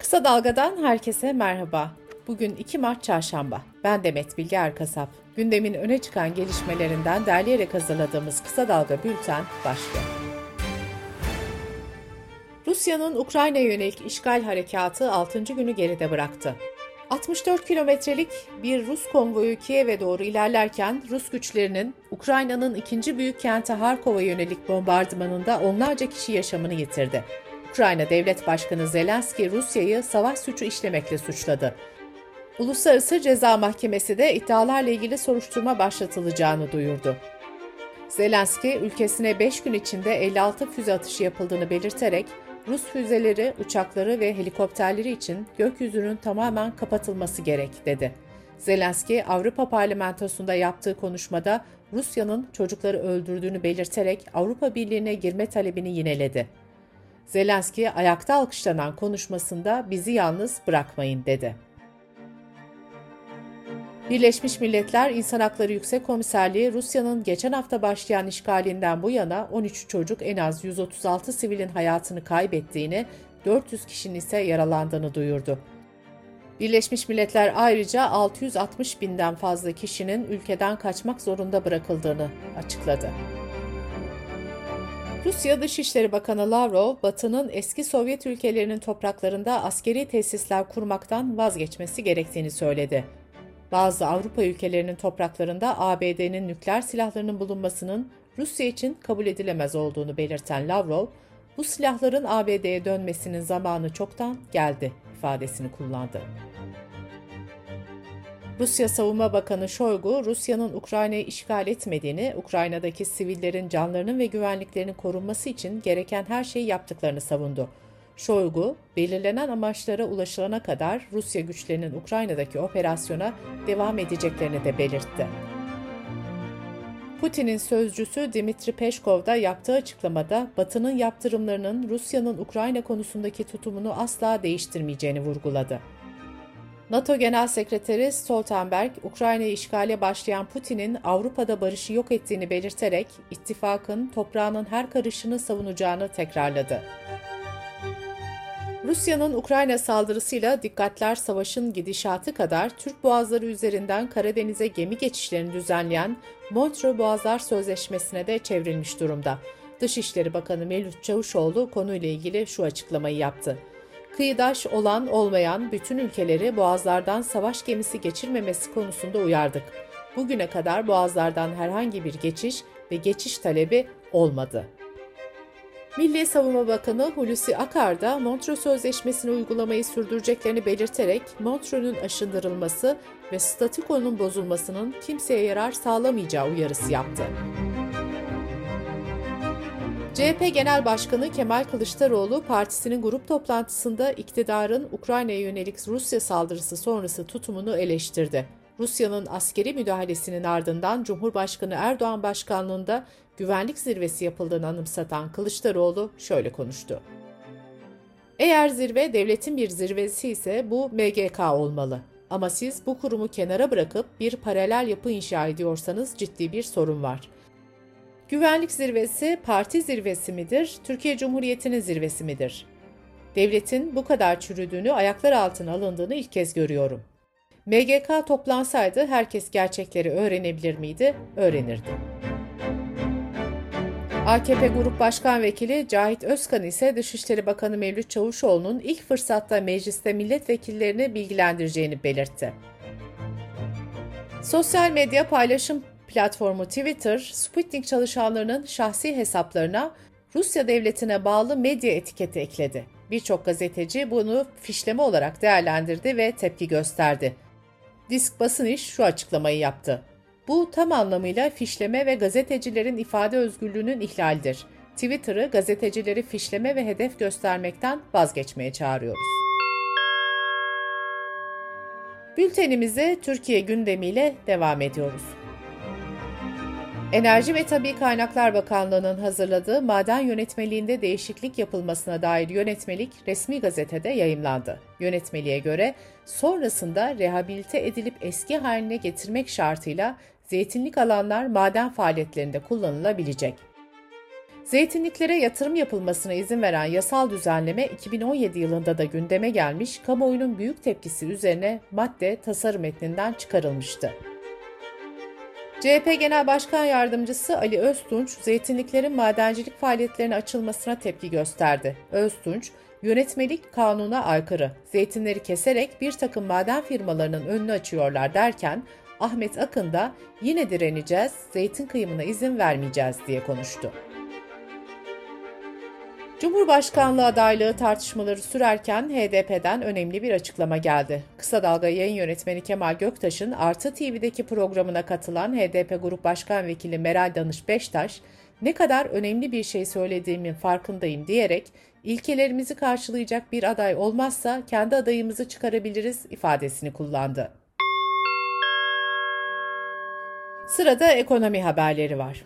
Kısa Dalga'dan herkese merhaba. Bugün 2 Mart Çarşamba. Ben Demet Bilge Erkasap. Gündemin öne çıkan gelişmelerinden derleyerek hazırladığımız Kısa Dalga Bülten başlıyor. Rusya'nın Ukrayna'ya yönelik işgal harekatı 6. günü geride bıraktı. 64 kilometrelik bir Rus konvoyu Kiev'e doğru ilerlerken Rus güçlerinin Ukrayna'nın ikinci büyük kenti Harkov'a yönelik bombardımanında onlarca kişi yaşamını yitirdi. Ukrayna Devlet Başkanı Zelenski Rusya'yı savaş suçu işlemekle suçladı. Uluslararası Ceza Mahkemesi de iddialarla ilgili soruşturma başlatılacağını duyurdu. Zelenski, ülkesine 5 gün içinde 56 füze atışı yapıldığını belirterek Rus füzeleri, uçakları ve helikopterleri için gökyüzünün tamamen kapatılması gerek dedi. Zelenski, Avrupa Parlamentosu'nda yaptığı konuşmada Rusya'nın çocukları öldürdüğünü belirterek Avrupa Birliği'ne girme talebini yineledi. Zelenski ayakta alkışlanan konuşmasında bizi yalnız bırakmayın dedi. Birleşmiş Milletler İnsan Hakları Yüksek Komiserliği Rusya'nın geçen hafta başlayan işgalinden bu yana 13 çocuk en az 136 sivilin hayatını kaybettiğini, 400 kişinin ise yaralandığını duyurdu. Birleşmiş Milletler ayrıca 660 binden fazla kişinin ülkeden kaçmak zorunda bırakıldığını açıkladı. Rusya Dışişleri Bakanı Lavrov, Batı'nın eski Sovyet ülkelerinin topraklarında askeri tesisler kurmaktan vazgeçmesi gerektiğini söyledi. Bazı Avrupa ülkelerinin topraklarında ABD'nin nükleer silahlarının bulunmasının Rusya için kabul edilemez olduğunu belirten Lavrov, bu silahların ABD'ye dönmesinin zamanı çoktan geldi ifadesini kullandı. Rusya Savunma Bakanı Shoigu, Rusya'nın Ukrayna'yı işgal etmediğini, Ukrayna'daki sivillerin canlarının ve güvenliklerinin korunması için gereken her şeyi yaptıklarını savundu. Shoigu, belirlenen amaçlara ulaşılana kadar Rusya güçlerinin Ukrayna'daki operasyona devam edeceklerini de belirtti. Putin'in sözcüsü Dimitri Peşkov da yaptığı açıklamada Batı'nın yaptırımlarının Rusya'nın Ukrayna konusundaki tutumunu asla değiştirmeyeceğini vurguladı. NATO Genel Sekreteri Stoltenberg, Ukrayna'yı işgale başlayan Putin'in Avrupa'da barışı yok ettiğini belirterek ittifakın toprağının her karışını savunacağını tekrarladı. Rusya'nın Ukrayna saldırısıyla dikkatler savaşın gidişatı kadar Türk boğazları üzerinden Karadeniz'e gemi geçişlerini düzenleyen Montreux Boğazlar Sözleşmesi'ne de çevrilmiş durumda. Dışişleri Bakanı Mevlüt Çavuşoğlu konuyla ilgili şu açıklamayı yaptı. Kıyıdaş olan olmayan bütün ülkeleri boğazlardan savaş gemisi geçirmemesi konusunda uyardık. Bugüne kadar boğazlardan herhangi bir geçiş ve geçiş talebi olmadı. Milli Savunma Bakanı Hulusi Akar da Montreux Sözleşmesi'ni uygulamayı sürdüreceklerini belirterek Montreux'un aşındırılması ve statikonun bozulmasının kimseye yarar sağlamayacağı uyarısı yaptı. CHP Genel Başkanı Kemal Kılıçdaroğlu partisinin grup toplantısında iktidarın Ukrayna'ya yönelik Rusya saldırısı sonrası tutumunu eleştirdi. Rusya'nın askeri müdahalesinin ardından Cumhurbaşkanı Erdoğan başkanlığında güvenlik zirvesi yapıldığını anımsatan Kılıçdaroğlu şöyle konuştu. Eğer zirve devletin bir zirvesi ise bu MGK olmalı. Ama siz bu kurumu kenara bırakıp bir paralel yapı inşa ediyorsanız ciddi bir sorun var. Güvenlik zirvesi parti zirvesi midir, Türkiye Cumhuriyeti'nin zirvesi midir? Devletin bu kadar çürüdüğünü, ayaklar altına alındığını ilk kez görüyorum. MGK toplansaydı herkes gerçekleri öğrenebilir miydi? Öğrenirdi. AKP Grup Başkan Vekili Cahit Özkan ise Dışişleri Bakanı Mevlüt Çavuşoğlu'nun ilk fırsatta mecliste milletvekillerini bilgilendireceğini belirtti. Sosyal medya paylaşım platformu Twitter, Sputnik çalışanlarının şahsi hesaplarına Rusya devletine bağlı medya etiketi ekledi. Birçok gazeteci bunu fişleme olarak değerlendirdi ve tepki gösterdi. Disk Basın İş şu açıklamayı yaptı. Bu tam anlamıyla fişleme ve gazetecilerin ifade özgürlüğünün ihlalidir. Twitter'ı gazetecileri fişleme ve hedef göstermekten vazgeçmeye çağırıyoruz. Bültenimize Türkiye gündemiyle devam ediyoruz. Enerji ve Tabi Kaynaklar Bakanlığı'nın hazırladığı maden yönetmeliğinde değişiklik yapılmasına dair yönetmelik resmi gazetede yayımlandı. Yönetmeliğe göre sonrasında rehabilite edilip eski haline getirmek şartıyla zeytinlik alanlar maden faaliyetlerinde kullanılabilecek. Zeytinliklere yatırım yapılmasına izin veren yasal düzenleme 2017 yılında da gündeme gelmiş, kamuoyunun büyük tepkisi üzerine madde tasarım metninden çıkarılmıştı. CHP Genel Başkan Yardımcısı Ali Öztunç, zeytinliklerin madencilik faaliyetlerine açılmasına tepki gösterdi. Öztunç, yönetmelik kanuna aykırı, zeytinleri keserek bir takım maden firmalarının önünü açıyorlar derken, Ahmet Akın da yine direneceğiz, zeytin kıyımına izin vermeyeceğiz diye konuştu. Cumhurbaşkanlığı adaylığı tartışmaları sürerken HDP'den önemli bir açıklama geldi. Kısa Dalga yayın yönetmeni Kemal Göktaş'ın Artı TV'deki programına katılan HDP Grup Başkan Vekili Meral Danış Beştaş, ne kadar önemli bir şey söylediğimin farkındayım diyerek ilkelerimizi karşılayacak bir aday olmazsa kendi adayımızı çıkarabiliriz ifadesini kullandı. Sırada ekonomi haberleri var.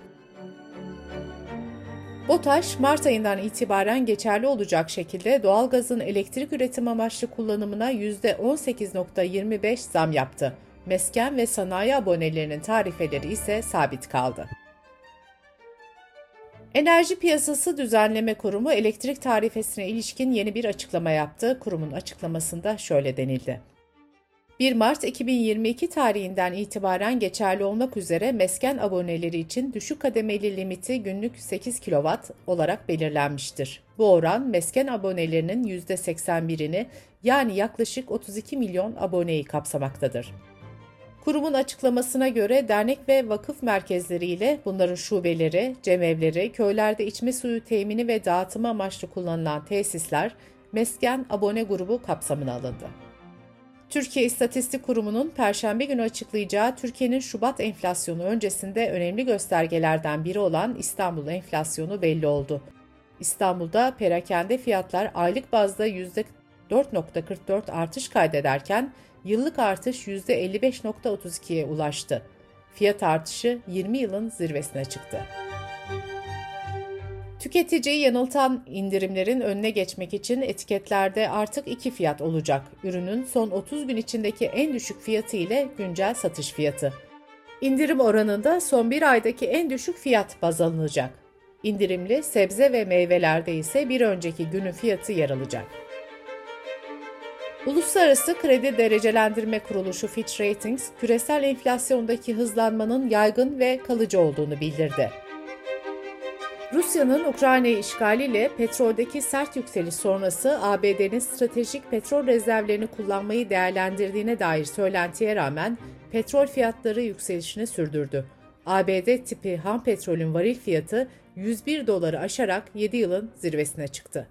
BOTAŞ, Mart ayından itibaren geçerli olacak şekilde doğalgazın elektrik üretim amaçlı kullanımına %18.25 zam yaptı. Mesken ve sanayi abonelerinin tarifeleri ise sabit kaldı. Enerji Piyasası Düzenleme Kurumu elektrik tarifesine ilişkin yeni bir açıklama yaptı. Kurumun açıklamasında şöyle denildi. 1 Mart 2022 tarihinden itibaren geçerli olmak üzere mesken aboneleri için düşük kademeli limiti günlük 8 kW olarak belirlenmiştir. Bu oran mesken abonelerinin %81'ini yani yaklaşık 32 milyon aboneyi kapsamaktadır. Kurumun açıklamasına göre dernek ve vakıf merkezleri ile bunların şubeleri, cemevleri, köylerde içme suyu temini ve dağıtımı amaçlı kullanılan tesisler mesken abone grubu kapsamına alındı. Türkiye İstatistik Kurumu'nun Perşembe günü açıklayacağı Türkiye'nin Şubat enflasyonu öncesinde önemli göstergelerden biri olan İstanbul enflasyonu belli oldu. İstanbul'da perakende fiyatlar aylık bazda %4.44 artış kaydederken yıllık artış %55.32'ye ulaştı. Fiyat artışı 20 yılın zirvesine çıktı. Tüketiciyi yanıltan indirimlerin önüne geçmek için etiketlerde artık iki fiyat olacak. Ürünün son 30 gün içindeki en düşük fiyatı ile güncel satış fiyatı. İndirim oranında son bir aydaki en düşük fiyat baz alınacak. İndirimli sebze ve meyvelerde ise bir önceki günün fiyatı yer alacak. Uluslararası Kredi Derecelendirme Kuruluşu Fitch Ratings, küresel enflasyondaki hızlanmanın yaygın ve kalıcı olduğunu bildirdi. Rusya'nın Ukrayna'yı işgaliyle petroldeki sert yükseliş sonrası ABD'nin stratejik petrol rezervlerini kullanmayı değerlendirdiğine dair söylentiye rağmen petrol fiyatları yükselişini sürdürdü. ABD tipi ham petrolün varil fiyatı 101 doları aşarak 7 yılın zirvesine çıktı.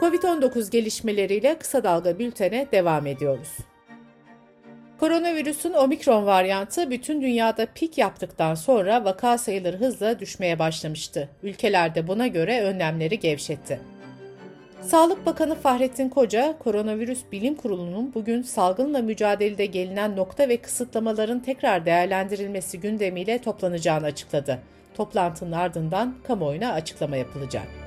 Covid-19 gelişmeleriyle kısa dalga bültene devam ediyoruz. Koronavirüsün omikron varyantı bütün dünyada pik yaptıktan sonra vaka sayıları hızla düşmeye başlamıştı. Ülkelerde buna göre önlemleri gevşetti. Sağlık Bakanı Fahrettin Koca, Koronavirüs Bilim Kurulu'nun bugün salgınla mücadelede gelinen nokta ve kısıtlamaların tekrar değerlendirilmesi gündemiyle toplanacağını açıkladı. Toplantının ardından kamuoyuna açıklama yapılacak.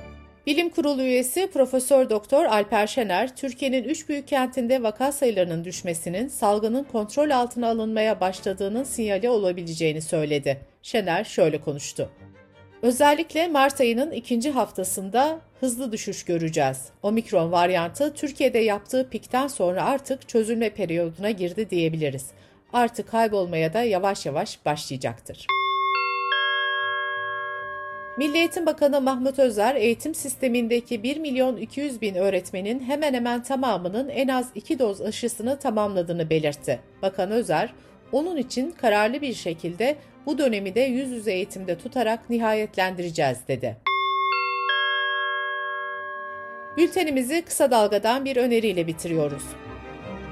Bilim Kurulu üyesi Profesör Doktor Alper Şener, Türkiye'nin üç büyük kentinde vaka sayılarının düşmesinin salgının kontrol altına alınmaya başladığının sinyali olabileceğini söyledi. Şener şöyle konuştu. Özellikle Mart ayının ikinci haftasında hızlı düşüş göreceğiz. Omikron varyantı Türkiye'de yaptığı pikten sonra artık çözülme periyoduna girdi diyebiliriz. Artık kaybolmaya da yavaş yavaş başlayacaktır. Milli Eğitim Bakanı Mahmut Özer, eğitim sistemindeki 1 milyon 200 bin öğretmenin hemen hemen tamamının en az 2 doz aşısını tamamladığını belirtti. Bakan Özer, onun için kararlı bir şekilde bu dönemi de yüz yüze eğitimde tutarak nihayetlendireceğiz dedi. Bültenimizi kısa dalgadan bir öneriyle bitiriyoruz.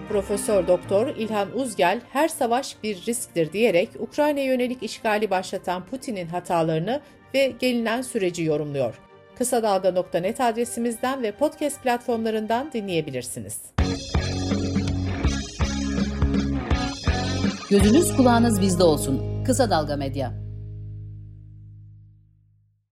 Profesör Doktor İlhan Uzgel her savaş bir risktir diyerek Ukrayna yönelik işgali başlatan Putin'in hatalarını ve gelinen süreci yorumluyor. Kısa Dalga.net adresimizden ve podcast platformlarından dinleyebilirsiniz. Gözünüz kulağınız bizde olsun. Kısa Dalga Medya.